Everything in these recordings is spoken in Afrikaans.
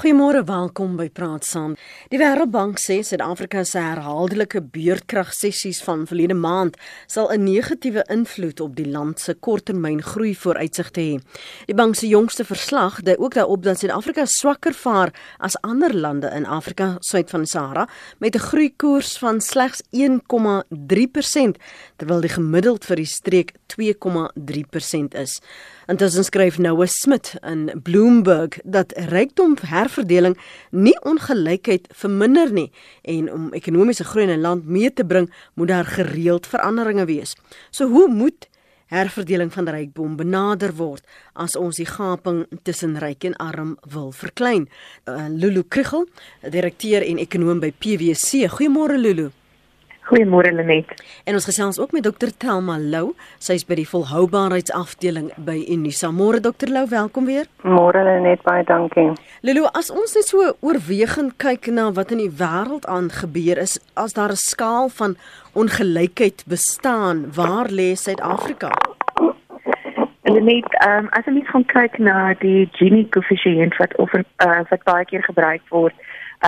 Goeiemôre, welkom by Praat Saam. Die Wêreldbank sê Suid-Afrika se herhaaldelike beurtkragsessies van verlede maand sal 'n negatiewe invloed op die land se korttermyngroei vooruitsigte hê. Die bank se jongste verslag dui ook daarop dat Suid-Afrika swakker vaar as ander lande in Afrika suid van Sahara met 'n groeikoers van slegs 1,3% terwyl die gemiddeld vir die streek 2,3% is. Intussen skryf Noah Smit in Bloomberg dat rykdom herverdeling nie ongelykheid verminder nie en om ekonomiese groei in 'n land mee te bring, moet daar gereeld veranderinge wees. So hoe moet herverdeling van rykdom benader word as ons die gaping tussen ryk en arm wil verklein? Uh, Lulu Krugel, direkteur en ekonom by PwC. Goeiemôre Lulu. Goeiemôre Lenet. En ons gesels ook met Dr Telma Lou. Sy's by die volhoubaarheidsafdeling by Unisa. Môre Dr Lou, welkom weer. Môre Lenet, baie dankie. Lulu, as ons net so oorwegend kyk na wat in die wêreld aangebeur is, as daar 'n skaal van ongelykheid bestaan, waar lê Suid-Afrika? Lenet, um, as ons gaan kyk na die Gini koëffisiënt wat of uh, wat baie keer gebruik word,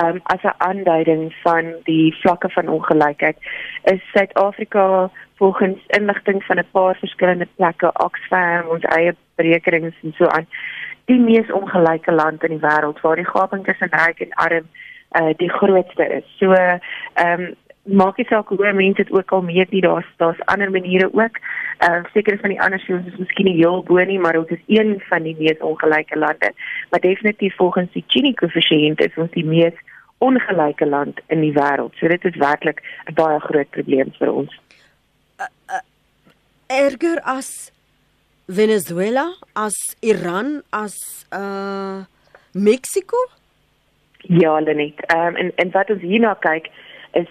um, as 'n aanduiding van die vlakke van ongelykheid is Suid-Afrika volgens inligting van 'n paar verskillende plekke Oxfam ons eie berekenings en so aan die mees ongelyke land in die wêreld waar die gaping tussen ryk en arm uh, die grootste is. So ehm um, maak nie saak hoe mense dit ook al meet nie, daar's daar's ander maniere ook. Ehm uh, seker van die ander seuns is miskien nie heel bo nie, maar ons is een van die mees ongelyke lande. Maar definitief volgens die Gini koëffisiënt is ons die mees ongelyke land in die wêreld. So dit is werklik 'n baie groot probleem vir ons. Uh, uh, erger as Venezuela, as Iran, as uh Mexico? Ja, Lenet. Ehm um, en en wat ons hierna kyk is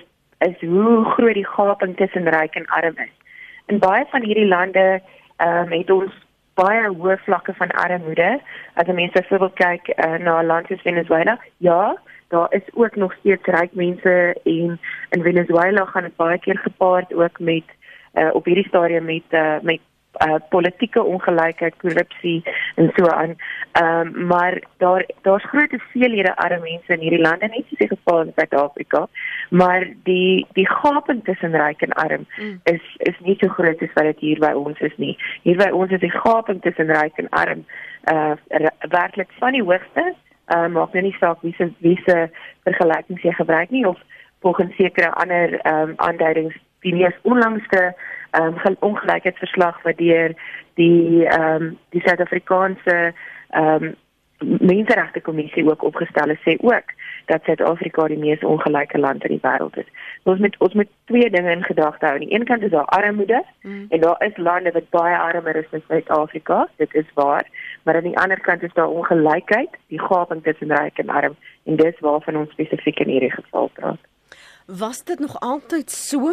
is hoe groot die gaping tussen ryk en arm is. In baie van hierdie lande ehm um, het ons baie hoë vlakke van armoede. As mense byvoorbeeld kyk uh, na 'n land soos Venezuela, ja, daar is ook nog steeds ryk mense en in Venezuela gaan dit baie keer gepaard ook met uh, op hierdie stadium met uh, met uh, politieke ongelykheid, korrupsie en so aan. Ehm um, maar daar daar's groot hoeveelhede arme mense in hierdie lande net soos die geval in Suid-Afrika, maar die die gaping tussen ryk en arm mm. is is nie so groot as wat dit hier by ons is nie. Hier by ons is die gaping tussen ryk en arm uh werklik van die hoogste. Ehm uh, maak nou nie saak wie se wie se vergelykings jy gebruik nie of volgens sekere ander ehm um, aanduidings die mees onlangste ehm um, ongelykheidsverslag wat deur die ehm um, die Suid-Afrikaanse ehm um, Menseregte Kommissie ook opgestel het sê ook dat Suid-Afrika die mees ongelyke land in die wêreld is. Ons moet ons moet twee dinge in gedagte hou. Aan die een kant is daar armoede mm. en daar is lande wat baie armer is as Suid-Afrika. Dit is waar. Maar aan die ander kant is daar ongelykheid, die gaping tussen ryk en arm en dis waarvan ons spesifiek in hierdie geval praat. Was dit nog altyd so?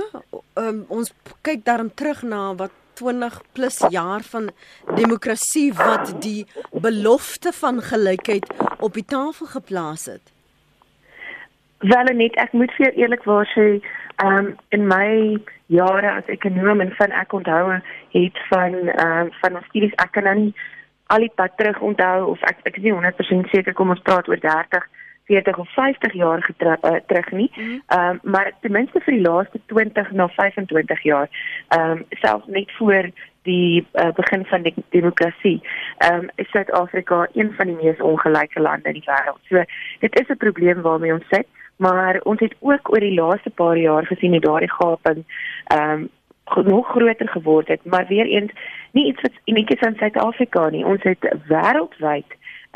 Um, ons kyk daarom terug na wat 20 plus jaar van demokrasie wat die belofte van gelykheid op die tafel geplaas het. Wel net ek moet vir eerlikwaar sê, um, in my jare as ekonom en van ek onthou het van um, van ons studies ek kan nou nie al die pad terug onthou of ek ek is nie 100% seker kom ons praat oor 30 40 of 50 jaar getra, uh, terug nie. Mhm. Ehm mm um, maar ten minste vir die laaste 20 na 25 jaar, ehm um, selfs net voor die uh, begin van die demokrasie, ehm um, is Suid-Afrika een van die mees ongelyke lande in die wêreld. So dit is 'n probleem waarmee ons sit, maar ons het ook oor die laaste paar jaar gesien hoe daardie gaping ehm um, nog groter geword het, maar weer eens nie iets wat uniek is aan Suid-Afrika nie. Ons het wêreldwyd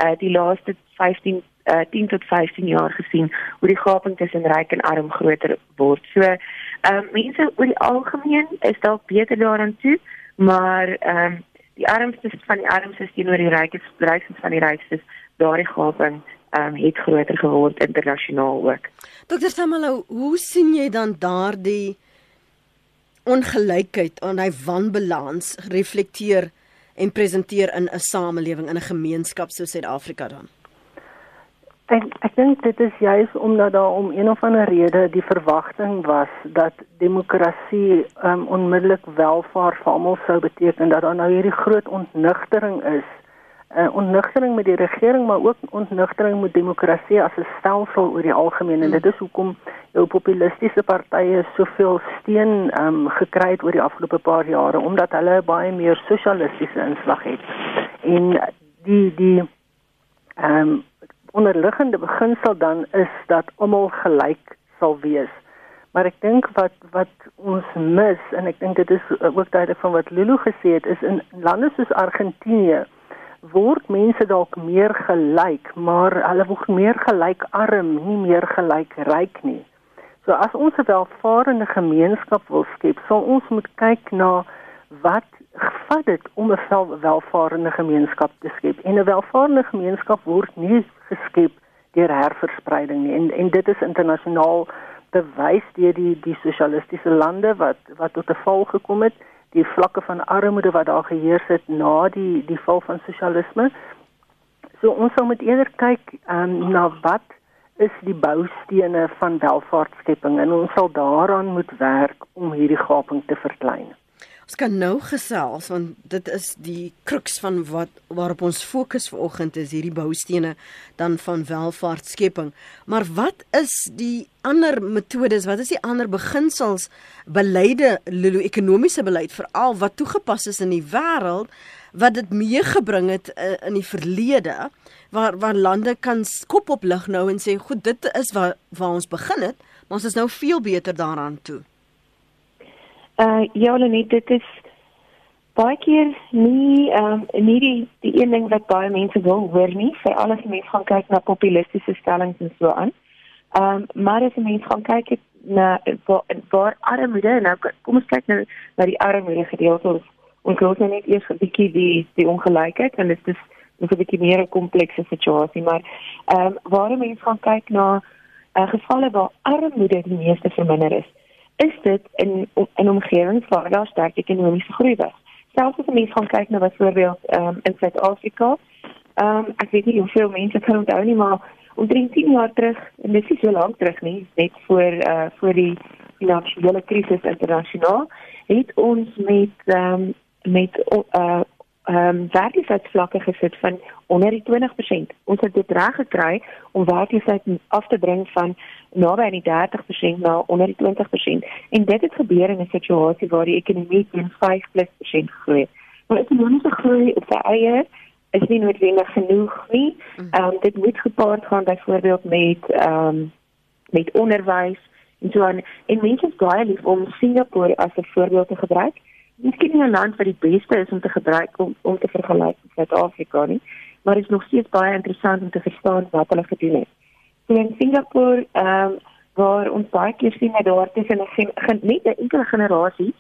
uh, die laaste 15 uh, 10 tot 15 jaar gesien hoe die gaping tussen ryk en arm groter word. So, ehm um, mense oor die algemeen is dalk beter daaraan toe, maar ehm um, die armstes van die armstes teenoor die rykes, rykes van die rykes, daardie gaping ehm um, het groter geword internasionaal ook. Dr. Samalo, hoe sien jy dan daardie ongelykheid en hy wanbalans reflekteer en presenteer in 'n samelewing in 'n gemeenskap soos Suid-Afrika dan? Ek ek dink dit is juis omdat daar om een of ander rede die verwagting was dat demokrasie um, onmiddellik welvaart vir almal sou beteken dat daar nou hierdie groot ontnugtering is uh, ontnugtering met die regering maar ook ontnugtering met demokrasie as 'n stelsel oor die algemeen. En dit is hoekom jou populistiese partye soveel steun um, gekry het oor die afgelope paar jare omdat hulle baie meer sosialistiese inslag het. En die die ehm um, onderliggende beginsel dan is dat almal gelyk sal wees maar ek dink wat wat ons mis en ek dink dit is ook duidelik van wat Lulu gesê het is in lande soos Argentinië word mense dalk meer gelyk, maar hulle word meer gelyk arm, nie meer gelyk ryk nie. So as ons 'n welvarende gemeenskap wil skep, sal ons moet kyk na wat gevat dit om 'n welvarende gemeenskap te skep. En 'n welvarende gemeenskap word nie geskep deur herverspreiding nie. En en dit is internasionaal bewys deur die die sosialistiese lande wat wat tot 'n val gekom het die vlakke van armoede wat daar geheers het na die die val van sosialisme. So ons sal moet eerder kyk um, na wat is die boustene van welvaartskepping en ons sal daaraan moet werk om hierdie gaping te verklein. Ons kan nou gesels want dit is die kruks van wat waarop ons fokus vanoggend is hierdie boustene dan van welvaartskepping. Maar wat is die ander metodes? Wat is die ander beginsels beleide Lulu ekonomiese beleid veral wat toegepas is in die wêreld wat dit meegebring het uh, in die verlede waar waar lande kan kop op lig nou en sê goed dit is waar waar ons begin het, maar ons is nou veel beter daaraan toe. Uh ja, net dit is baie keer nie ehm um, nie die die een ding wat baie mense wil hoor nie, vir alles mense gaan kyk na populistiese stellings en so aan. Ehm um, maar as mense gaan kyk na waar, waar armoede nou kom ons kyk nou na die armoede gedeelte. Ons ons glo nou net eers 'n bietjie die die ongelykheid en dit is dis 'n bietjie meer 'n komplekse situasie, maar ehm um, waar mense gaan kyk na uh, gevalle waar armoede die meeste verminder is is dit in in omgewings waar daar sterk ekonomiese groei was. Selfs as mense gaan kyk na byvoorbeeld um, in Suid-Afrika, um, ek weet nie hoeveel mense kan onthou nie, maar om 10 jaar terug, en dit is so lank terug nie, net voor uh voor die finansiële krisis internasionaal, het ons met um, met uh ehm um, werkloosheidsvlakke gesit van onder die 20%. Ons het dit reg gekry om werkloosheid af te bring van naby aan die 30% na onder die 20%. En dit het gebeur in 'n situasie waar die ekonomie teen 5+% groei. Maar ekonomiese groei op sy eie is nie noodwendig genoeg nie. Mm. Ehm um, dit moet gepaard gaan byvoorbeeld met ehm um, met onderwys en so aan. En mense is baie lief om Singapore as 'n voorbeeld te gebruik miskien nie 'n land wat die beste is om te gebruik om om te vergelyk met Suid-Afrika nie, maar dit is nog steeds baie interessant om te verstaan wat hulle gedoen het. So in Singapore, ehm um, waar ons baie keer sien dat daar tussen 'n net 'n enkele generasie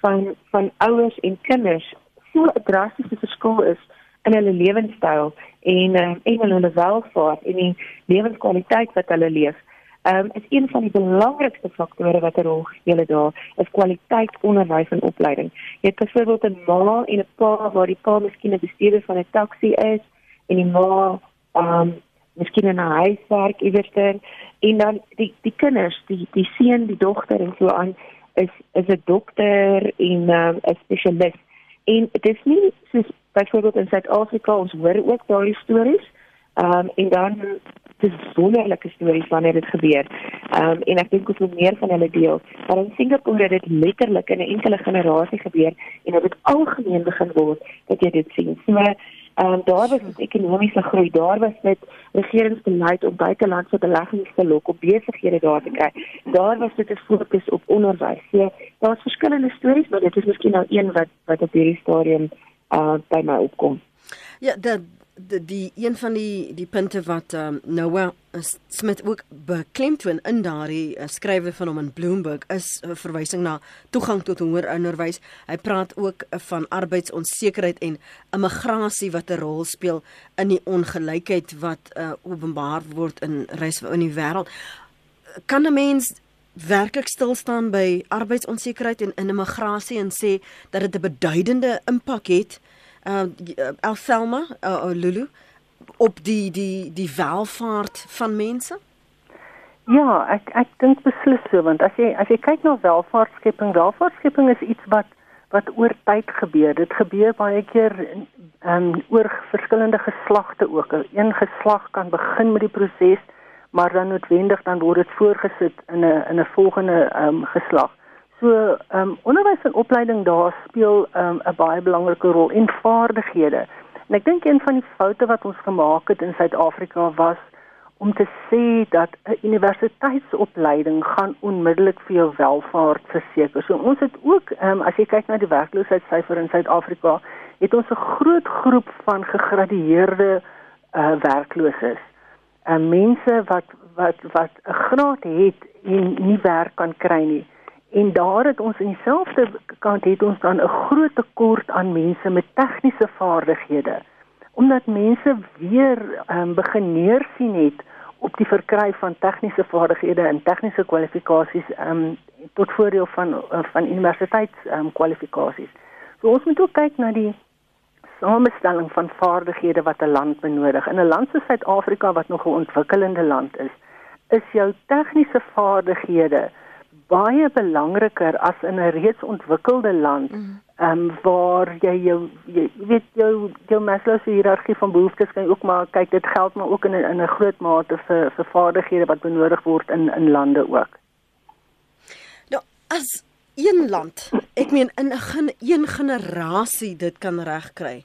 van van ouers en kinders so 'n drastiese verskil is in hulle lewenstyl en uh, en hulle welvaart en die lewenskwaliteit wat hulle leef um, is een van die belangrikste faktore wat 'n rol speel het daar is kwaliteit onderwys en opleiding. Jy het byvoorbeeld 'n ma en 'n pa waar die pa miskien 'n bestuurder van 'n taxi is en die ma ehm um, miskien in 'n huiswerk iewers en dan die die kinders, die die seun, die dogter en so aan is is 'n dokter en ehm, 'n um, spesialis. En dit is nie soos byvoorbeeld in Suid-Afrika ons hoor ook daai stories. Ehm um, en dan dis wonderlike stories wanneer dit gebeur. Ehm um, en ek dink ons moet meer van hulle deel. Maar in Singapore het dit letterlik in 'n enkele generasie gebeur en dit het algemeen begin word dat jy dit sien. So ehm um, daar was ekonomiese groei, daar was dit regeringsbeleid om buitelandse beleggings te lok op besighede daar te kry. Daar was dit 'n fokus op onderwys. So daar's verskillende stories, maar dit is miskien nou een wat wat op hierdie stadium uh by my opkom. Ja, dat die, die een van die die punte wat um, Noah Smith ook beklemtoon in daardie uh, skrywe van hom in Bloomberg is 'n uh, verwysing na toegang tot hoër onderwys. Hy praat ook uh, van arbeidsonsekerheid en immigrasie wat 'n rol speel in die ongelykheid wat uh, openbaar word in reis in die wêreld. Kan 'n mens werklik stil staan by arbeidsonsekerheid en immigrasie en sê dat dit 'n beduidende impak het uh Elselma uh, uh, Lulu op die die die welvaart van mense? Ja, ek ek dink beslis so want as jy as jy kyk na welvaartskepping, welvaartskepping is iets wat wat oor tyd gebeur. Dit gebeur baie keer ehm um, oor verskillende geslagte ook. Een geslag kan begin met die proses, maar dan noodwendig dan word dit voorgesit in 'n in 'n volgende ehm um, geslag. So ehm um, onderwys en opleiding daar speel ehm um, 'n baie belangrike rol en vaardighede. En ek dink een van die foute wat ons gemaak het in Suid-Afrika was om te sê dat 'n universiteitsopleiding gaan onmiddellik vir jou welvaart verseker. So ons het ook ehm um, as jy kyk na die werkloosheidssyfer in Suid-Afrika, het ons 'n groot groep van gegradueerde uh werklooses. En uh, mense wat wat wat 'n graad het en nie werk kan kry nie. En daar het ons in dieselfde kant het ons dan 'n groot tekort aan mense met tegniese vaardighede. Omdat mense weer um, begin neersien het op die verkry van tegniese vaardighede en tegniese kwalifikasies um, tot voordeel van uh, van universiteits um, kwalifikasies. So ons moet ook kyk na die samestelling van vaardighede wat 'n land benodig. In 'n land soos Suid-Afrika wat nog 'n ontwikkelende land is, is jou tegniese vaardighede baie belangriker as in 'n reeds ontwikkelde land. Mm. Um, waar jy jou jy weet jou jou Maslow se hiërargie van behoeftes kan ook maar kyk dit geld maar ook in 'n in 'n groot mate vir vir vaardighede wat benodig word in in lande ook. Nou as een land, ek meen in 'n een generasie dit kan regkry.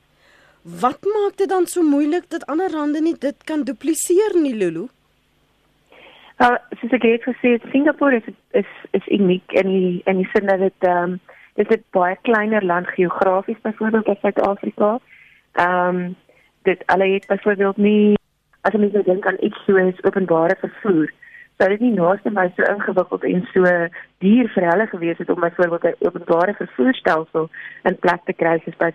Wat maak dit dan so moeilik dat ander lande nie dit kan dupliseer nie, Lulu? Uh, soos ek het gesê, Singapore is is is uniek in die in die sin dat dit ehm um, dit is 'n baie kleiner land geografies byvoorbeeld as Suid-Afrika. Ehm um, dit hulle het byvoorbeeld nie as jy nou dink aan iets soos openbare vervoer, sou dit nie naaste my so ingewikkeld en so duur vir hulle gewees het om byvoorbeeld 'n openbare vervoerstelsel in plek te kry soos by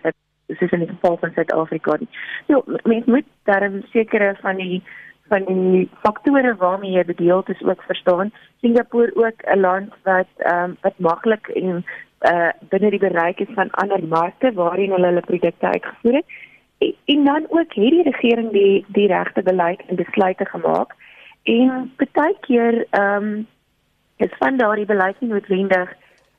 soos in die geval van Suid-Afrika nie. So mens moet darm sekere van die van die faktore waarmee jy bedeeld is ook verstaan. Singapore ook 'n land wat ehm um, wat maklik en uh binne die bereik is van ander markte waarin hulle hulle produkte uitgevoer het. En, en dan ook het die regering die die regte beleid en besluite gemaak. En baie keer ehm um, is van daardie beleid nie noodwendig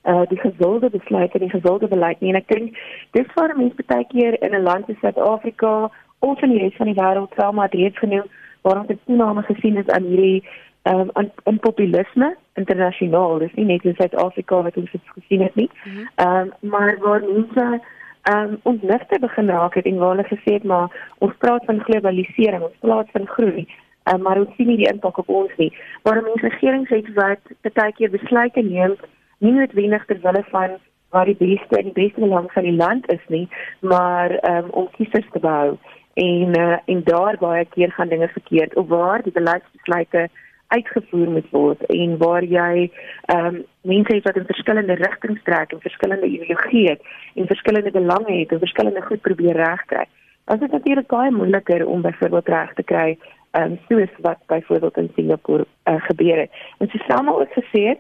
uh die gewilde besluite en die gewilde beleid nie en ek dink dis waar mense baie keer in 'n land soos Suid-Afrika of in die res van die wêreld maar reeds genoem waar ons 'n toename gesien het aan hierdie ehm um, in populisme internasionaal dis nie net in Suid-Afrika wat ons dit gesien het nie mhm. ehm um, maar waar mense ehm um, ons ligte begin raak het en waar hulle gesê het maar ons praat van globalisering ons praat van groei uh, maar ons sien nie die impak op ons nie waar mense regerings het wat baie keer besluite neem nie noodwendig ter wille van wat die beste en die beste belang van die land is nie, maar um, om kiesers te behou. En uh, en daar baie keer gaan dinge verkeerd of waar die beleidsbesluite uitgevoer moet word en waar jy ehm um, mense het wat in verskillende rigtings trek en verskillende ideologieë het en verskillende belange het en verskillende goed probeer regkry. Dan is dit natuurlik baie moeiliker om byvoorbeeld reg te kry ehm um, soos wat byvoorbeeld in Singapore uh, gebeur het. En soos Samuel ook gesê het,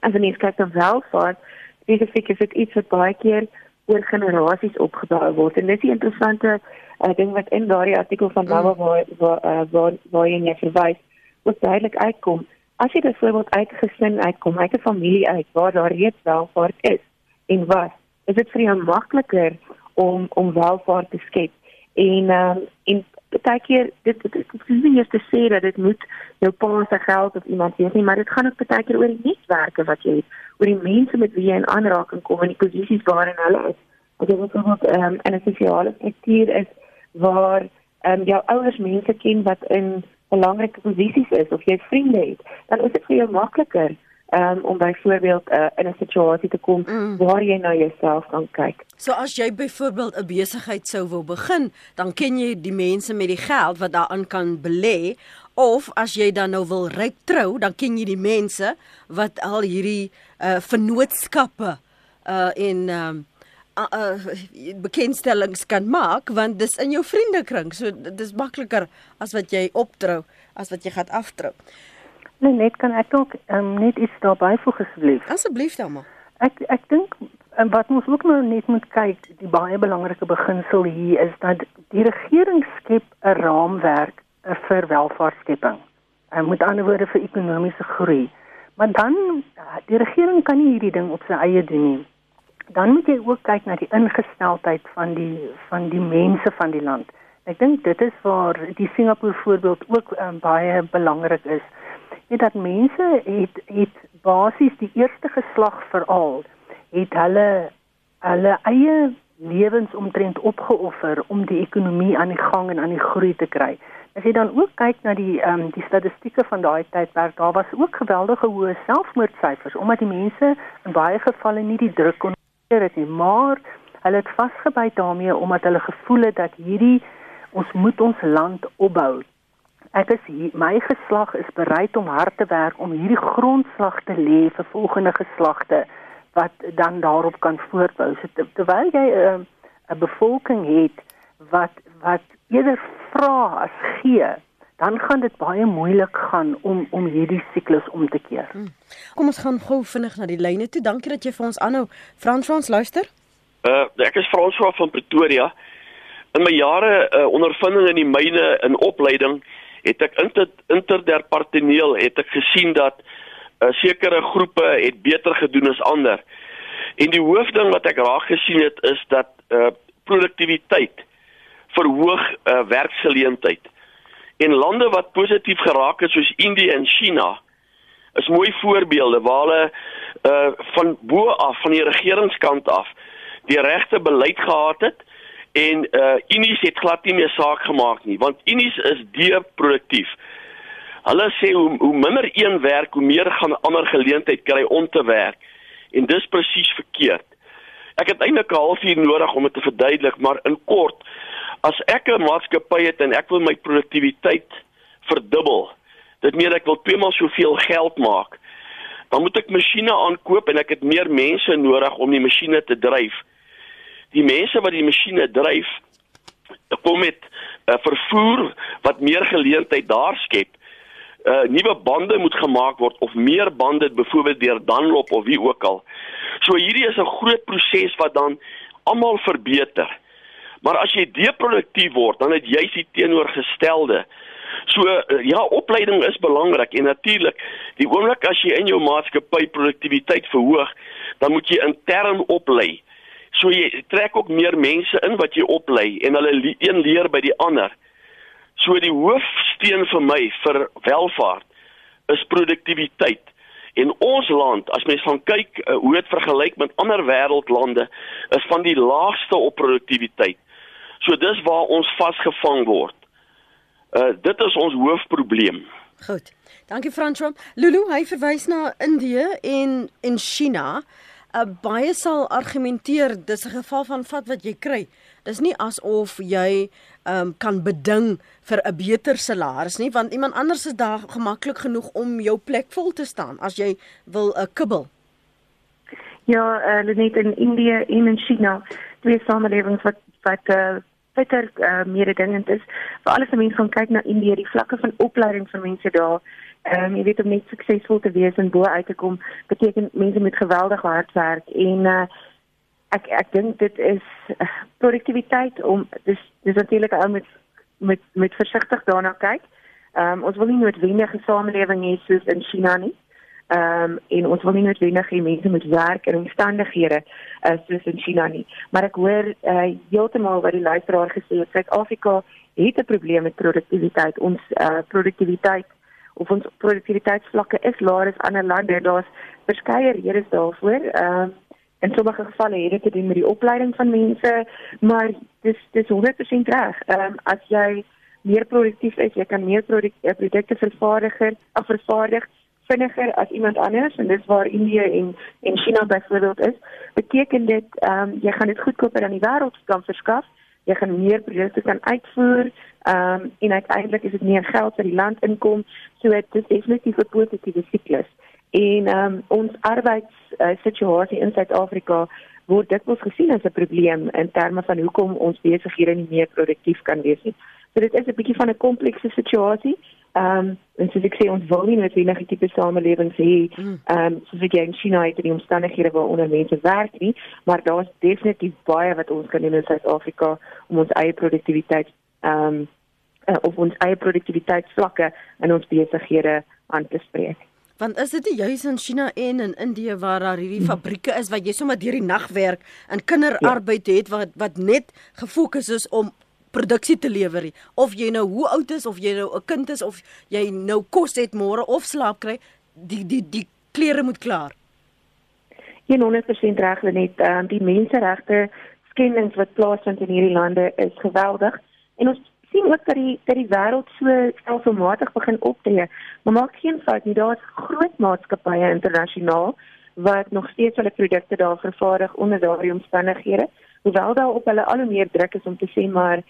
as 'n mens kyk na welvaart, spesifiek is dit iets wat baie keer oor generasies opgebou word. En dit is 'n interessante uh, ding wat in daardie artikel van Baba mm. waar waar uh, waar waar jy verwys, wat duidelik uitkom. As jy byvoorbeeld uit 'n gesin uitkom, uit 'n familie uit waar daar reeds welvaart is en was, is dit vir jou makliker om om welvaart te skep. En um, en baie keer dit dit is nie net te sê dat dit moet jou pa se geld of iemand wees nie, maar dit gaan ook baie keer oor die netwerke wat jy het, oor die mense met wie jy in aanraking kom en die posisies waarin hulle is. As jy byvoorbeeld um, in 'n sosiale struktuur is waar ehm um, jou ouers mense ken wat in belangrike posisies is of jy vriende het, dan is dit vir jou makliker um, om byvoorbeeld uh, in 'n situasie te kom mm. waar jy na jouself kan kyk. So as jy byvoorbeeld 'n besigheid sou wil begin, dan ken jy die mense met die geld wat daarin kan belê of as jy dan nou wil ryk trou, dan ken jy die mense wat al hierdie uh vennootskappe uh in um uh, uh bekendstellings kan maak want dis in jou vriendekring. So dis makliker as wat jy optrou as wat jy gaan aftrou. Nee, net kan ek ook um, net iets daarby voeg asseblief. Asseblief dan maar. Ek ek dink en wat ons ook nou net moet kyk, die baie belangrike beginsel hier is dat die regering skep 'n raamwerk vir welvaartskepping. En met ander woorde vir ekonomiese groei. Maar dan die regering kan nie hierdie ding op sy eie doen nie. dan moet jy ook kyk na die ingesteldheid van die van die mense van die land. Ek dink dit is waar die Singapore voorbeeld ook um, baie belangrik is. Net dat mense het het basies die eerste geslag veral het hulle hulle eie lewens omtrent opgeoffer om die ekonomie aan die gang en aan die groei te kry. As jy dan ook kyk na die ehm um, die statistieke van daai tydperk, daar was ook geweldige hoë selfmoordsyfers omdat die mense in baie gevalle nie die druk kon hanteer het nie, maar hulle het vasgebyt daarmee omdat hulle gevoel het dat hierdie ons moet ons land opbou. Ek is hier, my geslag is bereid om hard te werk om hierdie grondslag te lê vir volgende geslagte wat dan daarop kan voortbou. So te, terwyl jy 'n uh, bevolking het wat wat eerder vra as gee, dan gaan dit baie moeilik gaan om om hierdie siklus om te keer. Hmm. Kom ons gaan gou vinnig na die lyne toe. Dankie dat jy vir ons aanhou. Frans Frans luister. Uh ek is Frans van Pretoria. In my jare uh, ondervinding in die myne in opleiding het ek inter, interdepartementeel het ek gesien dat uh, sekere groepe het beter gedoen as ander. En die hoofding wat ek raak gesien het is dat uh, produktiwiteit verhoog uh, werksgeleentheid. En lande wat positief geraak het soos Indië en China is mooi voorbeelde waar hulle uh van bo af van die regeringskant af die regte beleid gehad het en uh Unies het glad nie meer saak gemaak nie want Unies is deproduktief. Hulle sê hoe hoe minder een werk, hoe meer gaan ander geleentheid kry om te werk. En dis presies verkeerd. Ek het eintlik 'n halfuur nodig om dit te verduidelik, maar in kort as ek 'n maatskappy het en ek wil my produktiwiteit verdubbel, dit meen ek wil twee maal soveel geld maak, dan moet ek masjiene aankoop en ek het meer mense nodig om die masjiene te dryf. Die mense wat die masjiene dryf, kom met uh, vervoer wat meer geleentheid daar skep. Uh nuwe bande moet gemaak word of meer bande byvoorbeeld deur Dunlop of wie ook al. So hierdie is 'n groot proses wat dan almal verbeter. Maar as jy deproduktief word, dan het jy die teenoorgestelde. So uh, ja, opleiding is belangrik en natuurlik, die oomblik as jy in jou maatskappy produktiwiteit verhoog, dan moet jy intern oplei. So jy trek ook meer mense in wat jy oplei en hulle le een leer by die ander. So die hoofsteen vir my vir welvaart is produktiwiteit. En ons land, as mens van kyk uh, hoe dit vergelyk met ander wêreldlande, is van die laagste op produktiwiteit. So dis waar ons vasgevang word. Uh dit is ons hoofprobleem. Goed. Dankie François. Lulu, hy verwys na Indië en en China. Uh baie sal argumenteer dis 'n geval van vat wat jy kry. Dis nie asof jy um kan beding vir 'n beter salaris nie, want iemand anders is daar gemaklik genoeg om jou plek vol te staan as jy wil 'n uh, kibbel. Ja, uh, net in Indië en in China, twee samelewings wat wat uh, bitter uh, mededingend is vir alles wat mense gaan kyk na Indië die vlakke van opleiding van mense daar ehm um, jy weet om net suksesvol te wees en bo uit te kom beteken mense moet geweldig hard werk en uh, ek ek dink dit is uh, produktiwiteit om dis dis natuurlik ou met met met versigtig daarna kyk ehm um, ons wil nie noodwendig 'n samelewing hê soos in China nie Ehm um, en ons wil nie noodwendig hê mense moet werk in omstandighede uh, soos in China nie. Maar ek hoor uh, heeltemal wat die luisteraar gesê het, Suid-Afrika het 'n probleem met produktiwiteit. Ons uh, produktiwiteit of ons produktiwiteitsvlakke is laer as ander lande. Daar's verskeie redes daarvoor. Ehm uh, in sommige gevalle het dit te doen met die opleiding van mense, maar dis dis 100% reg. Ehm um, as jy meer produktief is, jy kan meer produkte vervaardiger of vervaardig vinniger as iemand anders en dis waar Indië en en China byvoorbeeld is, beteken dit ehm um, jy gaan dit goedkoper aan die wêreld kan verskaf, jy gaan meer produkte kan uitvoer, ehm um, en uiteindelik is dit meer geld vir die land inkom, so dit is definitief 'n positiewe siklus. En ehm um, ons arbeids uh, in Suid-Afrika word dikwels gesien as 'n probleem in terme van hoekom ons besighede nie meer produktief kan wees nie. So dit is 'n bietjie van 'n komplekse situasie. Ehm um, en soos ek sê ons wil nie net enige tipe samelewing hê hmm. ehm um, soos ek in China het in die omstandighede waar onder mense werk nie, maar daar is definitief baie wat ons kan doen in Suid-Afrika om ons eie produktiwiteit ehm um, uh, of ons eie produktiwiteitsvlakke in ons besighede aan te spreek. Want is dit nie juis in China en in Indië waar daar hierdie hmm. fabrieke is wat jy sommer deur die nag werk en kinderarbeid ja. het wat wat net gefokus is om produksie te lewer of jy nou hoe oud is of jy nou 'n kind is of jy nou kos het môre of slaap kry die die die klere moet klaar 100% reg net um, die menseregte skendings wat plaasvind in hierdie lande is geweldig en ons sien ook dat die dat die wêreld so stelselmatig begin optree maar maak geen fout nie daar's groot maatskappye internasionaal wat nog steeds hulle produkte daar vervaardig onder daardie omstandighede hoewel daar op hulle al hoe meer druk is om te sê maar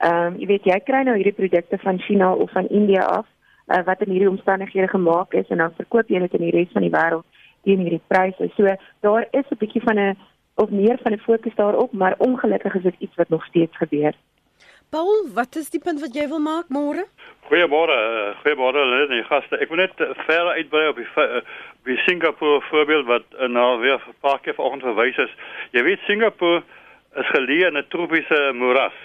Ehm um, jy weet jy kry nou hierdie produkte van China of van India af uh, wat in hierdie omstandighede gemaak is en dan verkoop jy dit in die res van die wêreld teen hierdie pryse. So daar is 'n bietjie van 'n of meer van 'n fokus daarop, maar ongelukkig is dit iets wat nog steeds gebeur. Paul, wat is die punt wat jy wil maak môre? Goeiemôre, uh, goeiemôre lede en gaste. Ek wil net uh, verder uitbrei op die uh, die Singapore voorbeeld wat uh, nou weer 'n paar keer vanoggend verwys is. Jy weet Singapore is geleë in 'n tropiese moeras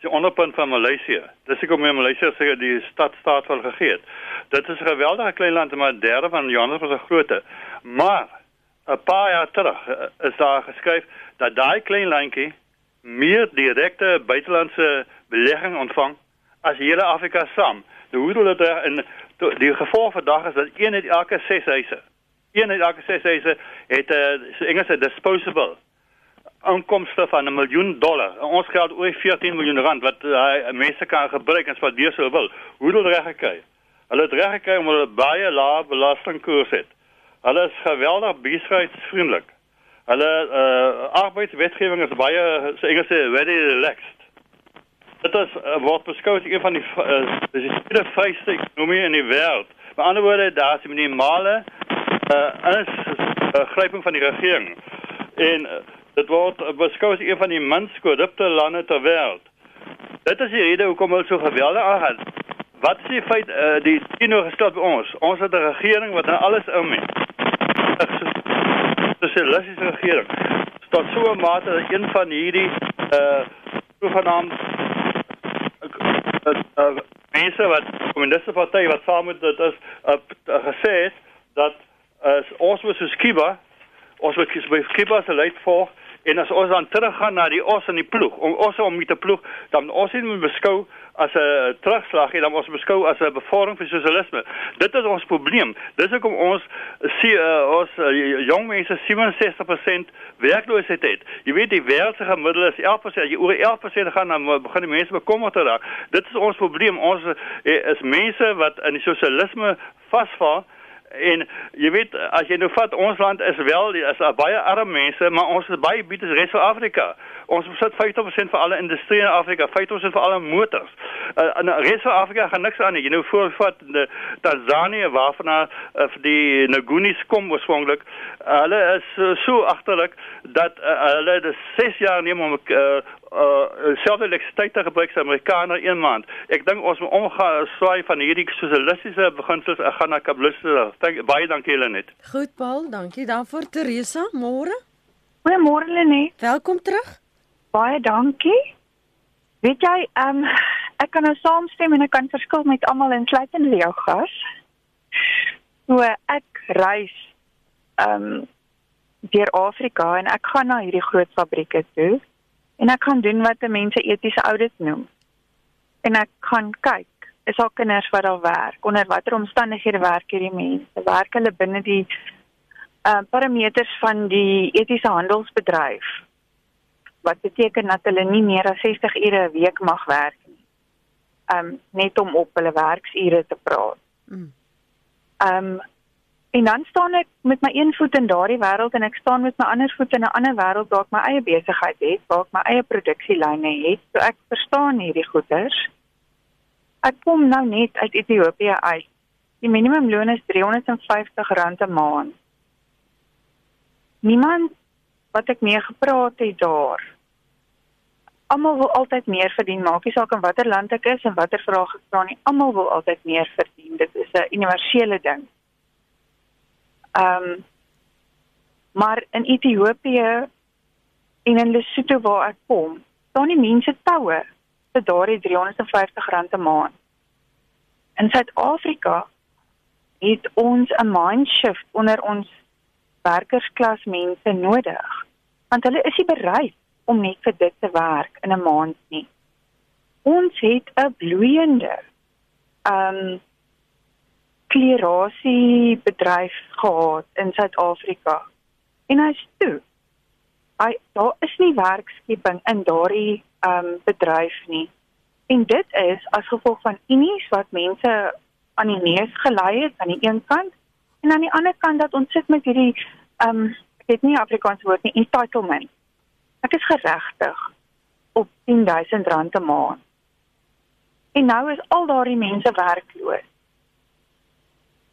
die onderpunt van Maleisië. Dis ek om my Maleisië sê die stad staat wel gegee het. Dit is 'n geweldige klein land maar derde van Johannesburg se grootte. Maar 'n paar jaar terug eh, is daar geskryf dat daai klein landjie meer direkte buitelandse belegging ontvang as hele Afrika saam. Die hoe dit daar in die gevolg vandag is dat een uit elke 6 huise, een uit elke 6 huise het 'n uh, Engelse disposable aankomste van 'n miljoen dollar. Ons geld oor 14 miljoen rand wat uh, mense kan gebruik en spandeer sou wil. Hoe hulle reg gekry? Hulle het reg gekry om hulle baie lae belastingkoers het. Hulle is geweldig besigheidsvriendelik. Hulle uh, arbeidswetgewing is baie so Engels sê very relaxed. Dit is uh, word beskou as een van die uh, die tweede vryste ekonomie in die wêreld. Met ander woorde, daar is minimale uh, ingryping uh, van die regering. En uh, Dit word beskou as een van die minst korrupte lande ter wêreld. Dit is die rede hoekom hulle so geweldig aangaan. Wat is die feit uh, die teenoorgestel by ons? Ons het 'n regering wat nou alles inmeng. Dis 'n sosialistiese regering. Tot so 'n mate dat een van hierdie uh eh, toegenaam uh, mense wat kommuniste party wat saam met dit is uh, uh, gesê het dat uh, ons was so skiba ons moet kies by skiba se lei voor En as ons dan teruggaan na die os en die ploeg, om ons om die ploeg, dan ons nie moet beskou as 'n terugslag nie, dan ons beskou as 'n bevordering vir sosialisme. Dit is ons probleem. Dis hoekom ons sien uh, ons uh, jong mense 67% werkloosheid het. Jy weet die wêreldse gemiddelde is 11%. As jy oor 11% gaan dan begin die mense bekommerd raak. Dit is ons probleem. Ons uh, is mense wat in die sosialisme vasval en jy weet as jy nou vat ons land is wel is baie arm mense maar ons is baie bied is res van Afrika ons besit 50% van alle industrie in Afrika 50% van alle motors uh, in res van Afrika gaan niks aan jy nou voorvat in Tanzanië waarvan uh, die Ngunis kom oorspronklik uh, hulle is uh, so agterlik dat uh, hulle dis 6 jaar neem om uh, uh selfe elektrisiteit te gebruik as Amerikaner een maand. Ek dink ons moet omgaan swaai van hierdie sosialistiese beginsels en gaan na kapitalisme. Baie dankie julle net. Goed Paul, dankie daarvoor Teresa. Môre. Goeiemôre Lenet. Welkom terug. Baie dankie. Weet jy, ehm um, ek kan nou saamstem en ek kan verskil met almal insluitend jou gas. So ek reis ehm um, deur Afrika en ek gaan na hierdie groot fabrieke toe en ek gaan doen wat mense etiese audit noem. En ek gaan kyk, is al kinders wat daar werk, onder watter omstandighede werk hierdie mense? Werk hulle binne die uh parameters van die etiese handelsbedryf? Wat beteken dat hulle nie meer as 60 ure 'n week mag werk nie. Um net om op hulle werksure te praat. Mm. Um En dan staan ek met my een voet in daardie wêreld en ek staan met my ander voet in 'n ander wêreld waar ek my eie besigheid het, waar ek my eie produksielyne het. So ek verstaan hierdie goeters. Ek kom nou net uit Ethiopië uit. Die minimumloon is R350 'n maand. Niemand wat ek mee gepraat het daar. Almal wil altyd meer verdien, maak nie saak in watter land ek is en watter vraag ek vra nie. Almal wil altyd meer verdien. Dit is 'n universele ding. Ehm um, maar in Ethiopië en in Lesotho waar ek kom, staan die mense toue vir daardie R350 'n maand. In Suid-Afrika het ons 'n mindshift onder ons werkersklas mense nodig. Want hulle is nie bereid om net vir dit te werk in 'n maand nie. Ons het 'n bloeiende um klerasie bedryf gehad in Suid-Afrika. En hy's toe. Hy daar is nie werkskeping in daardie um bedryf nie. En dit is as gevolg van unies wat mense aan die neus gelei het aan die een kant en aan die ander kant dat ons sit met hierdie um ek weet nie Afrikaans woord nie entitlement. Ek is geregtig op 10000 rand 'n maand. En nou is al daardie mense werkloos.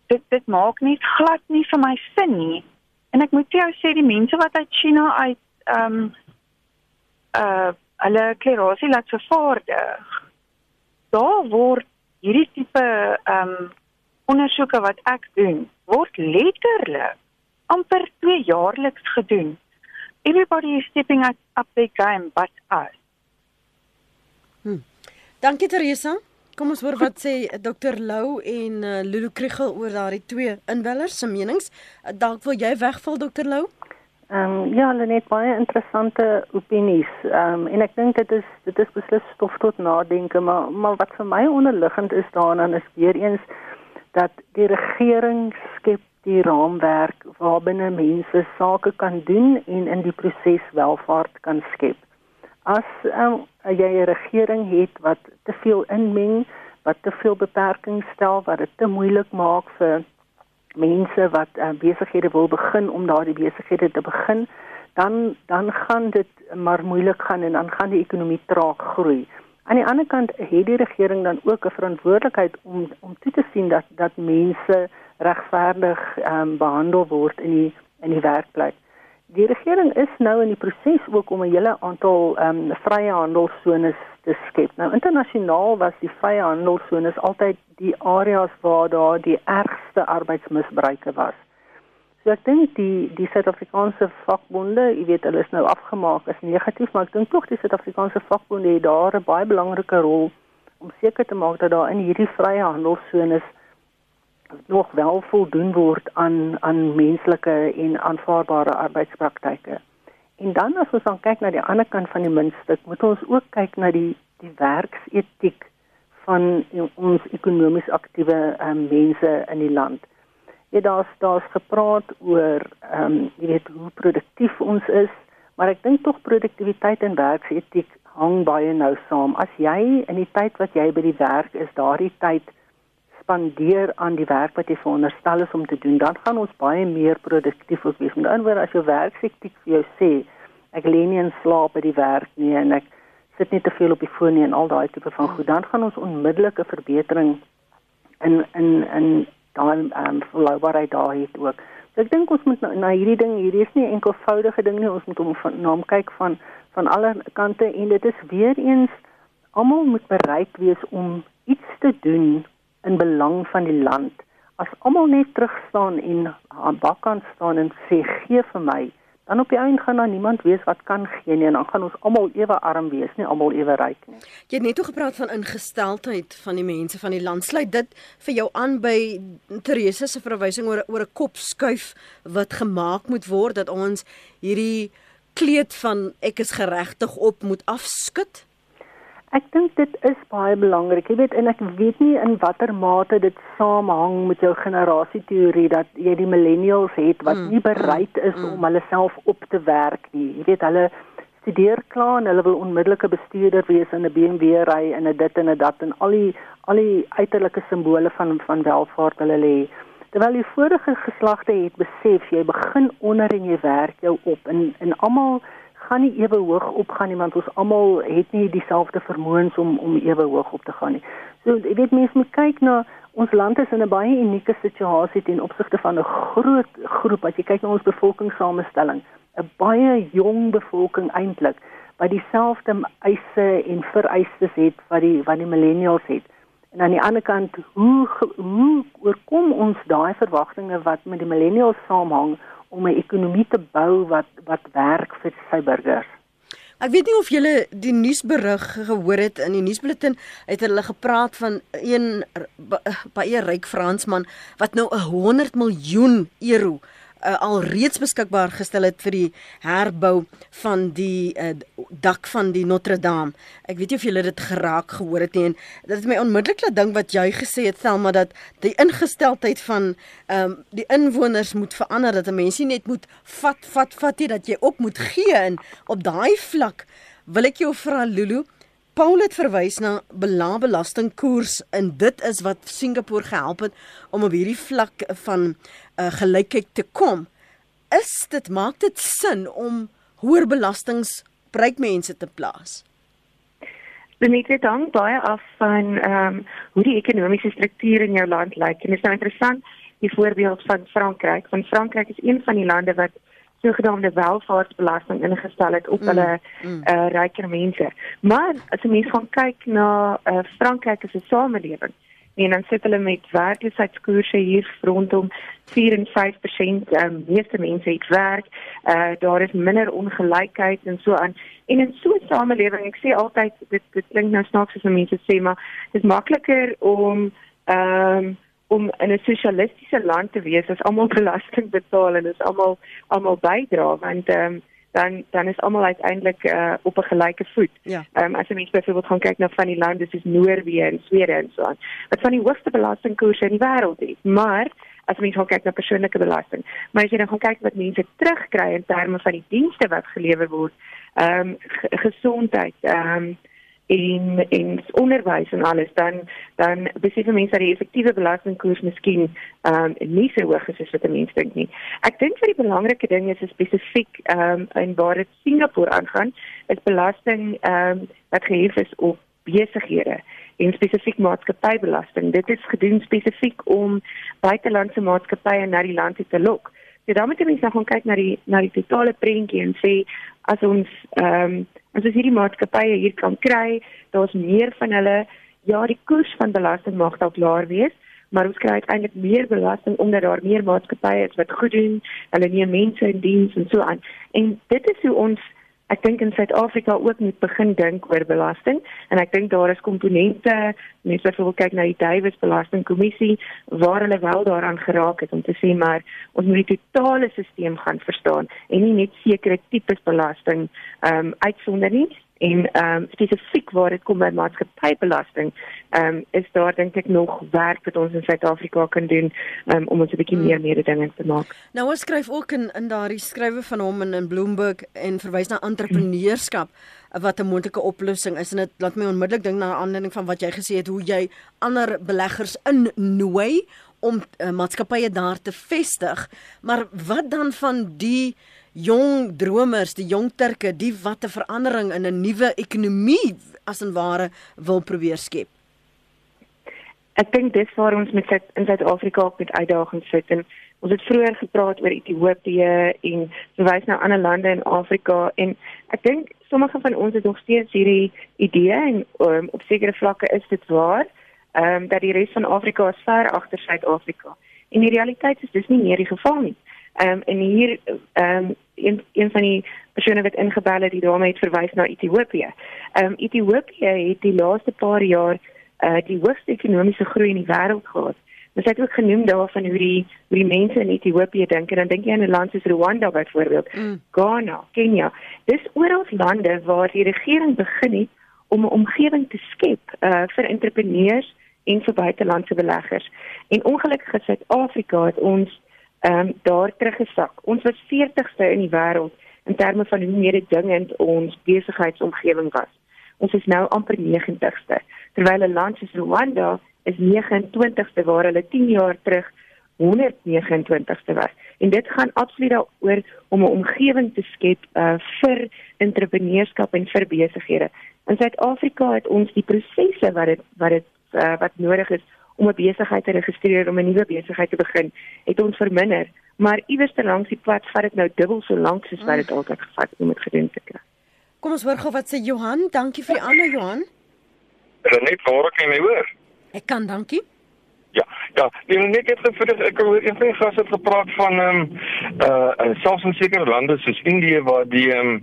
Dit dit maak nie glad nie vir my sin nie. En ek moet jou sê die mense wat uit China uit um uh hulle klerasie laat vervaardig. Daar word hierdie tipe ehm um, ondersoeke wat ek doen, word letterlik amper 2 jaarliks gedoen. Everybody is stepping up, up their game but us. Hm. Dankie Teresa. Kom ons hoor wat sê Dr Lou en uh, Lulu Kriegel oor daardie twee inwellers se menings. Uh, dalk wil jy wegval Dr Lou? Ehm um, ja, hulle het baie interessante opinies. Ehm um, en ek dink dit is dit is beslis stof tot nadenke, maar maar wat vir my onderliggend is daaraan is weer eens dat die regering skep die raamwerk waarbinne mense sake kan doen en in die proses welvaart kan skep. As um, jy 'n regering het wat te veel inmeng, wat te veel beperkings stel, wat dit te moeilik maak vir mense wat uh, besighede wil begin om daardie besighede te begin, dan dan gaan dit maar moeilik gaan en dan gaan die ekonomie traag groei. Aan die ander kant het die regering dan ook 'n verantwoordelikheid om om toe te sien dat dat mense regverdig um, behandel word in die in die werkplek die regering is nou in die proses ook om 'n hele aantal um, vrye handelssones te skep. Nou internasionaal was die vrye handelssones altyd die areas waar daar die ergste arbeidsmisbruike was. So ek dink die die Suid-Afrikaanse vakbonde, jy weet hulle is nou afgemaak as negatief, maar ek dink tog die Suid-Afrikaanse vakbonde het daar 'n baie belangrike rol om seker te maak dat daar in hierdie vrye handelssones nog wel voldoen word aan aan menslike en aanvaarbare arbeidspraktyke. En dan as ons dan kyk na die ander kant van die muntstuk, moet ons ook kyk na die die werksetiek van ons ekonomies aktiewe um, mense in die land. Ja daar's daar's gepraat oor ehm um, jy weet hoe produktief ons is, maar ek dink tog produktiwiteit en werksetiek hang baie nou saam. As jy in die tyd wat jy by die werk is, daardie tyd spandeer aan die werk wat jy veronderstel is om te doen, dan gaan ons baie meer produktief wees. Met ander woorde, as jou werksetiek vir jou sê, ek lê nie in slaap by die werk nie en ek sit nie te veel op die foon nie en al daai tipe van goed, dan gaan ons onmiddellike verbetering in in in daai ehm volhoubaarheid daar het ook. So ek dink ons moet na, na hierdie ding, hierdie is nie enkelvoudige ding nie, ons moet hom van naam kyk van van alle kante en dit is weer eens almal moet bereid wees om iets te doen in belang van die land. As almal net terug staan en aan bakkant staan en sê gee vir my, dan op die einde gaan daar niemand weet wat kan gee nie en dan gaan ons almal ewe arm wees, nie almal ewe ryk nie. Jy het net toe gepraat van ingesteldheid van die mense van die land. Sluit dit vir jou aan by Teresa se verwysing oor oor 'n kop skuif wat gemaak moet word dat ons hierdie kleed van ek is geregtig op moet afskud? Ek dink dit is baie belangrik. Jy weet en ek weet nie in watter mate dit saamhang met jou generasieteorie dat jy die millennials het wat mm, nie bereid is mm, mm. om hulle self op te werk nie. Jy weet hulle studeer klaar en hulle wil onmiddellike bestuurder wees in 'n BMW ry en 'n dit en 'n dat en al die al die uiterlike simbole van van welvaart hulle lê. Terwyl die vorige geslagte het besef jy begin onder en jy werk jou op en en almal gaan nie ewe hoog opgaan nie want ons almal het nie dieselfde vermoëns om om ewe hoog op te gaan nie. So ek weet mense moet kyk na ons land is in 'n baie unieke situasie ten opsigte van 'n groot groep as jy kyk na ons bevolkingssamestelling, 'n baie jong bevolking eintlik wat dieselfde eise en vereistes het wat die wat die millennials het. En aan die ander kant, hoe hoe oorkom ons daai verwagtinge wat met die millennials saamhang? Om 'n ekonomie te bou wat wat werk vir sy burgers. Ek weet nie of julle die nuusberig gehoor het in die nuusbulletin het hulle gepraat van een baie ryk Fransman wat nou 'n 100 miljoen euro uh, alreeds beskikbaar gestel het vir die herbou van die uh, dak van die Notre Dame. Ek weet nie of julle dit geraak gehoor het nie en dit het my onmiddellik laat dink wat jy gesê het Thelma dat die ingesteldheid van ehm um, die inwoners moet verander dat 'n mens nie net moet vat vat vat nie dat jy ook moet gee en op daai vlak wil ek jou vra Lulu Paul het verwys na belastingkoers en dit is wat Singapore gehelp het om op hierdie vlak van uh, gelykheid te kom. Is dit maak dit sin om hoër belastings bereik mense te plaas? Dit het dan baie af van ehm um, hoe die ekonomiese struktuur in jou land lyk. En dit is nou interessant die voorbeeld van Frankryk. Want Frankryk is een van die lande wat sogenaamde welvaartsbelasting ingestel het op mm, hulle mm. uh, ryker mense. Maar as jy mens gaan kyk na uh, Frankryk as 'n samelewing, en dan sit hulle met werkloosheidskoerse hier rondom 4 en 5% um, meeste mense het werk. Uh daar is minder ongelykheid en so aan. En in so 'n samelewing, ek sê altyd dit dit klink nou snaaks as mense sê maar dit is makliker om ehm um, om in 'n sosialistiese land te wees as almal belasting betaal en is almal almal bydra want ehm um, dan dan is almal uiteindelik uh, op 'n gelyke voet. Ja. Ehm um, as jy mens byvoorbeeld gaan kyk na van die lande soos Noorwe en Swede en so aan, wat van die hoogste belastingkoerse in die wêreld het. Maar as jy mens gaan kyk na persoonlike belasting, maar as jy dan gaan kyk wat mense terugkry in terme van die dienste wat gelewer word, ehm um, gesondheid, ehm um, en en onderwys en alles dan dan besef mense dat die effektiewe belastingkoers miskien ehm um, nie so hoog is as wat mense dink nie. Ek dink vir die belangrike ding is spesifiek ehm um, in waar dit Singapore aangaan, is belasting ehm um, wat gehef is op besighede en spesifiek maatskappybelasting. Dit is gedoen spesifiek om buitelandse maatskappye na die land te lok. So dan moet jy mens nou gaan kyk na die na die totale prentjie en sê as ons ehm um, as ons hierdie maatskappye hier kan kry, daar's meer van hulle. Ja, die koers van belasting mag dalk laer wees, maar ons kry uiteindelik meer belasting omdat daar meer maatskappye is wat goed doen, hulle neem mense in diens en so aan. En dit is hoe ons Suid-Afrika ook moet begin dink oor belasting. En ek dink daar is komponente mense wil kyk na die Davies belastingkommissie waar hulle wel daaraan geraak het om te sê maar ons moet die totale stelsel gaan verstaan en nie net sekere tipes belasting ehm um, uitsonder nie en ehm um, spesifiek waar dit kom by maatskappybelasting, ehm um, is daar dink ek nog werk wat ons in Suid-Afrika kan doen um, om ons 'n bietjie hmm. meer mededingend te maak. Nou ons skryf ook in in daardie skrywe van hom in in Bloomberg en verwys na entrepreneurskap wat 'n moontlike oplossing is en dit laat my onmiddellik dink na 'n aanleiding van wat jy gesê het hoe jy ander beleggers innooi om uh, maatskappye daar te vestig. Maar wat dan van die jong dromers, die jong Turke, die wat 'n verandering in 'n nuwe ekonomie as en ware wil probeer skep. Ek dink dis waar ons met in Suid-Afrika ook met uitdagings sit en ons het vroeër gepraat oor Ethiopië en verwys na ander lande in Afrika en ek dink sommige van ons het nog steeds hierdie idee en um, op sekere vlakke is dit waar, ehm um, dat die res van Afrika ver agter Suid-Afrika. En die realiteit is dis nie meer die geval nie. Ehm um, en hier ehm um, een een van die persone wat ingebel het, die dame het verwys na Ethiopië. Ehm um, Ethiopië het die laaste paar jaar uh die hoogste ekonomiese groei in die wêreld gehad. Ons het ook genoem daarvan hoe die hoe die mense in Ethiopië dink en dan dink jy aan 'n land soos Rwanda byvoorbeeld, mm. Ghana, Kenia. Dis oral lande waar die regering begin het om 'n omgewing te skep uh vir entrepreneurs en vir buitelandse beleggers. En ongelukkig is Suid-Afrika het ons ehm um, daar teruggesak. Ons was 40ste in die wêreld in terme van hoe mededingend ons besigheidsomgewing was. Ons is nou amper 90ste, terwyl 'n land soos Rwanda is 29ste waar hulle 10 jaar terug 129ste was. En dit gaan absoluut daaroor om 'n omgewing te skep uh, vir entrepreneurskap en vir besighede. In Suid-Afrika het ons die prosesse wat dit wat dit uh, wat nodig is om 'n besigheid te registreer om 'n nuwe besigheid te begin, het ons verminder, maar iewers te langs die pad vat dit nou dubbel so lank soos wat dit mm. altyd gevat het om dit gedoen te kry. Kom ons hoor gou wat sê Johan. Dankie vir die ander Johan. Is dit net waar ek my hoor? Ek kan, dankie. Ja, ja, nee, net het vir ek een van die gaste het gepraat van ehm um, uh selfs in sekere lande soos Indië waar die ehm um,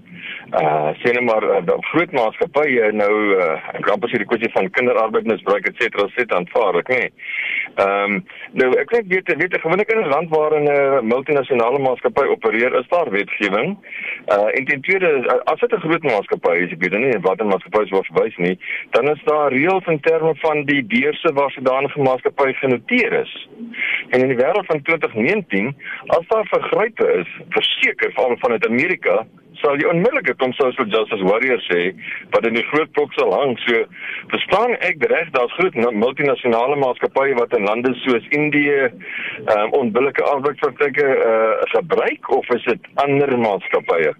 uh sê net maar uh, groot maatskappye nou uh ek glo presies die kwessie van kinderarbeid misbruik et cetera sit aanvaar, ek nee. Ehm um, nou ek weet weet ek gewoonlik in 'n land waar 'n multinasjonale maatskappy opereer, is daar wetgewing. Uh en ten tweede as dit 'n groot maatskappy is, ek weet nie wat 'n maatskappy sou verwys nie, dan is daar reëls in terme van die beurse waar sodanige maatskappy genoteer is. En in die wêreld van 2019, as daar vergrype is, verseker veral vanuit Amerika, sal jy onmiddellik kom social justice warriors sê wat in die groot blok sal hang. So verstaan ek reg daar's groot multinasjonale maatskappye wat in lande soos Indië um, onbillike arbeidspraktyke uh, gebruik of is dit ander maatskappye?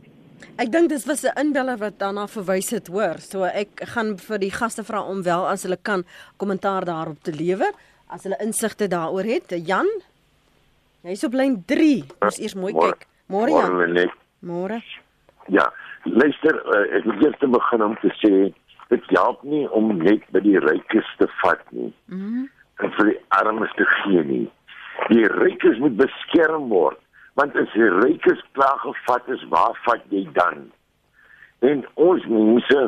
Ek dink dit was 'n inbeller wat daarna verwys het, hoor. So ek gaan vir die gaste vra om wel as hulle kan kommentaar daarop te lewer as hulle insigte daaroor het. Jan, jy's op lyn 3. Ons eers mooi kyk. Môre Jan. Môre. Ja, luister, uh, ek wil eers begin om te sê dit help nie om net by die rykes te vat nie. Mhm. Mm en vir die armes te gee nie. Die rykes moet beskerm word, want as die rykes klaar gevat is, waar vat jy dan? En ons mense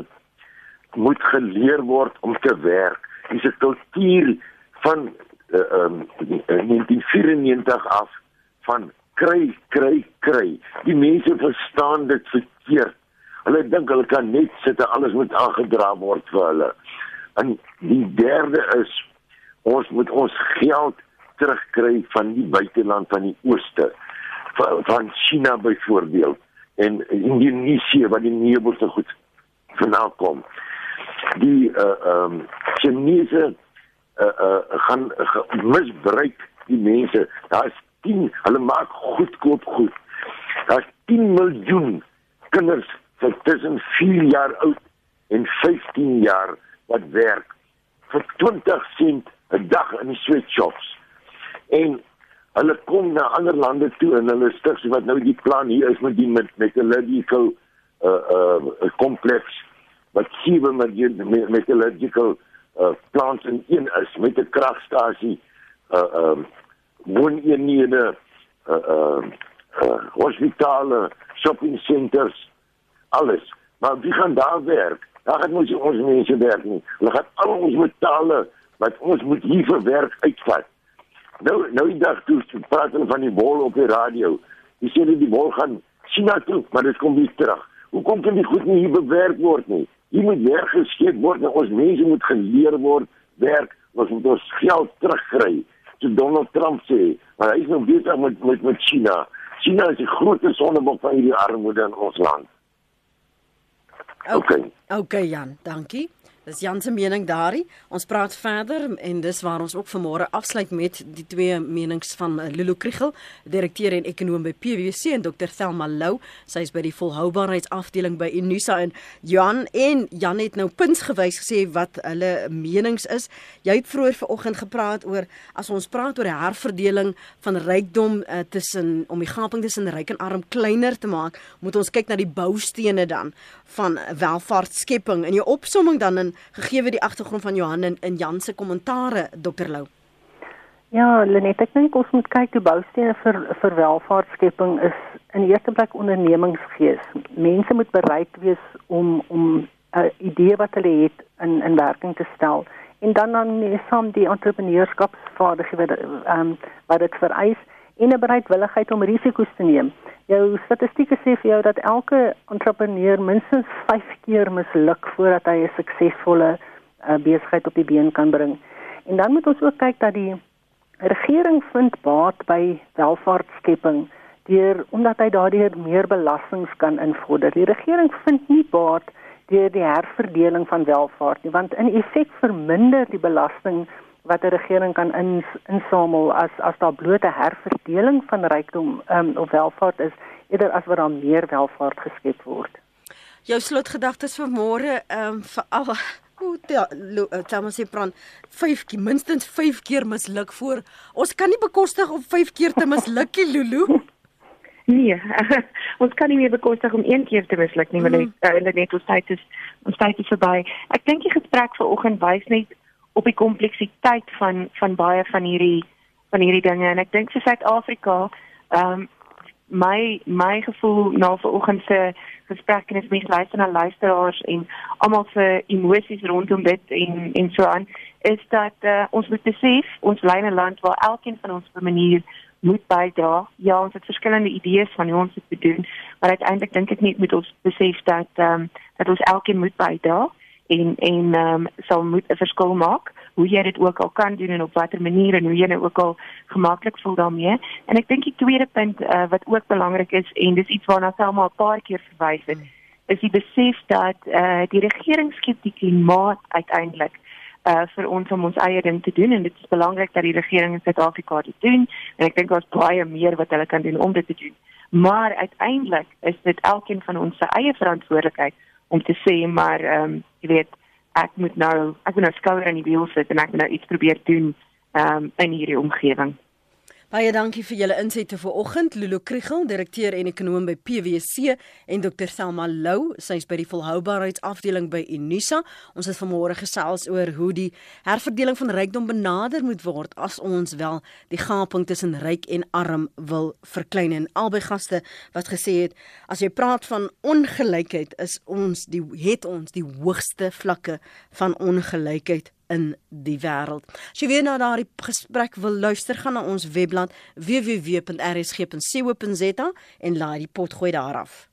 moet geleer word om te werk. Dis 'n kultuur van uh, um, 1994 af van kry kry kry. Die mense verstaan dit verkeerd. Hulle dink hulle kan net sit en alles moet aangedra word vir hulle. En die derde is ons moet ons geld terugkry van die buiteland van die ooste van, China byvoorbeeld en Indonesië wat die nebel so goed vanaal kom. Die uh um, Chinese uh uh gaan misbruik die mense. Daar's 10, hulle maak goedkoop goed. Daar's 10 miljoen kinders wat tussen 4 jaar oud en 15 jaar wat werk vir 20 sent 'n dag in die sweatshops. En hulle kom na ander lande toe en hulle stig wat nou die plan hier is met die met met 'n logical uh uh kompleks wat sewe met met, met 'n logical uh plants in een is met 'n kragstasie uh um wooneenhede, uh uh, uh hospitale, shopping centers, alles. Maar wie gaan daar werk? Daar gaan ons ons mense werk nie. Hulle gaan al ons metale wat ons moet hier vir werk uitvat. Nou nou die dag toe praat hulle van die wol op die radio. Dis sê die wol gaan China toe, maar dit kom weer terug. Hoekom kan dit goed nie hier bewerk word nie? Hier moet werk geskep word ons mense moet geleer word werk, ons moet ons geld terugkry Donald Trump sê, maar hy is nou besig met met met China. China is die grootste sondebok van hierdie armoede in ons land. Okay. Okay Jan, dankie. Dis Jan se mening daarin. Ons praat verder en dis waar ons ook vanmôre afsluit met die twee menings van Lulu Kriel, direkteur en ekonom by PwC en Dr Thelma Lou, sy is by die volhoubaarheidsafdeling by Unisa en Jan en Jan het nou puns gewys gesê wat hulle menings is. Jy het vroeër vanoggend gepraat oor as ons praat oor die herverdeling van rykdom uh, tussen om die gaping tussen ryk en arm kleiner te maak, moet ons kyk na die boustene dan van welvaartskepping. In jou opsomming dan in gegee die agtergrond van Johan en in Jan se kommentare Dr Lou. Ja, Lenet, ek dink ons moet kyk hoe boustene vir vir welvaartskepping is in die eerste plek ondernemingsgees. Mense moet bereid wees om om 'n idee wat hulle het in in werking te stel en dan dan saam die entrepreneurskapsvaardighede ehm um, wat dit vereis en 'n bereidwilligheid om risiko's te neem. Jou statistieke sê vir jou dat elke entrepreneur minstens 5 keer misluk voordat hy 'n suksesvolle uh, besigheid op die been kan bring. En dan moet ons ook kyk dat die regering vind baat by welvaartskepping deur omdat hy daardeur meer belastings kan invorder. Die regering vind nie baat deur die herverdeling van welvaart nie, want in effek verminder die belasting wat 'n regering kan ins, insamel as as daar blote herverdeling van rykdom um, of welvaart is eerder as wat daar meer welvaart geskep word. Jou slotgedagtes vir môre ehm um, vir al hoe Thomas se plan 5 keer minstens 5 keer misluk voor ons kan nie bekostig om 5 keer te misluk nie Lulu. Nee, ons kan nie meer bekostig om een keer te misluk nie, want mm. uh, net ons tyd is ons tyd is verby. Ek dink die gesprek vanoggend wys net op die kompleksiteit van van baie van hierdie van hierdie dinge en ek dink vir Suid-Afrika ehm um, my my gevoel na vanoggend se gesprek en as mens luister na luisteraars en almal se emosies rondom dit en en so aan is dat uh, ons moet besef ons lyn 'n land waar elkeen van ons op 'n manier moet bydra. Ja, ons het verskillende idees van hoe ons dit doen, maar uiteindelik dink ek net moet ons besef dat ehm um, dat ons elkeen moet bydra en en ehm um, sal moet 'n verskil maak hoe jy dit ook al kan doen en op watter manier en hoe jy nou ook al gemaklik voel daarmee. En ek dink die tweede punt uh, wat ook belangrik is en dis iets waarna Selma 'n paar keer verwys het, is die besef dat eh uh, die regering skep die klimaat uiteindelik uh vir ons om ons eie ding te doen en dit is belangrik dat die regering in Suid-Afrika dit doen en ek dink daar's baie meer wat hulle kan doen om dit te doen. Maar uiteindelik is dit elkeen van ons se eie verantwoordelikheid om te sê maar ehm um, jy weet ek moet nou ek moet nou skouer aan die wiel sit en ek moet nou iets probeer doen um, in hierdie omgewing. Baie dankie vir julle insette vir oggend. Lulu Kriegel, direkteur en ekonom by PwC en Dr. Selma Lou, sy's by die volhoubaarheidsafdeling by Unisa. Ons het vanmôre gesels oor hoe die herverdeling van rykdom benader moet word as ons wel die gaping tussen ryk en arm wil verklein. En albei gaste wat gesê het, as jy praat van ongelykheid, is ons die het ons die hoogste vlakke van ongelykheid in die wêreld. As jy weer na daardie gesprek wil luister, gaan na ons webblad www.rsg.co.za en laai die pot gooi daar af.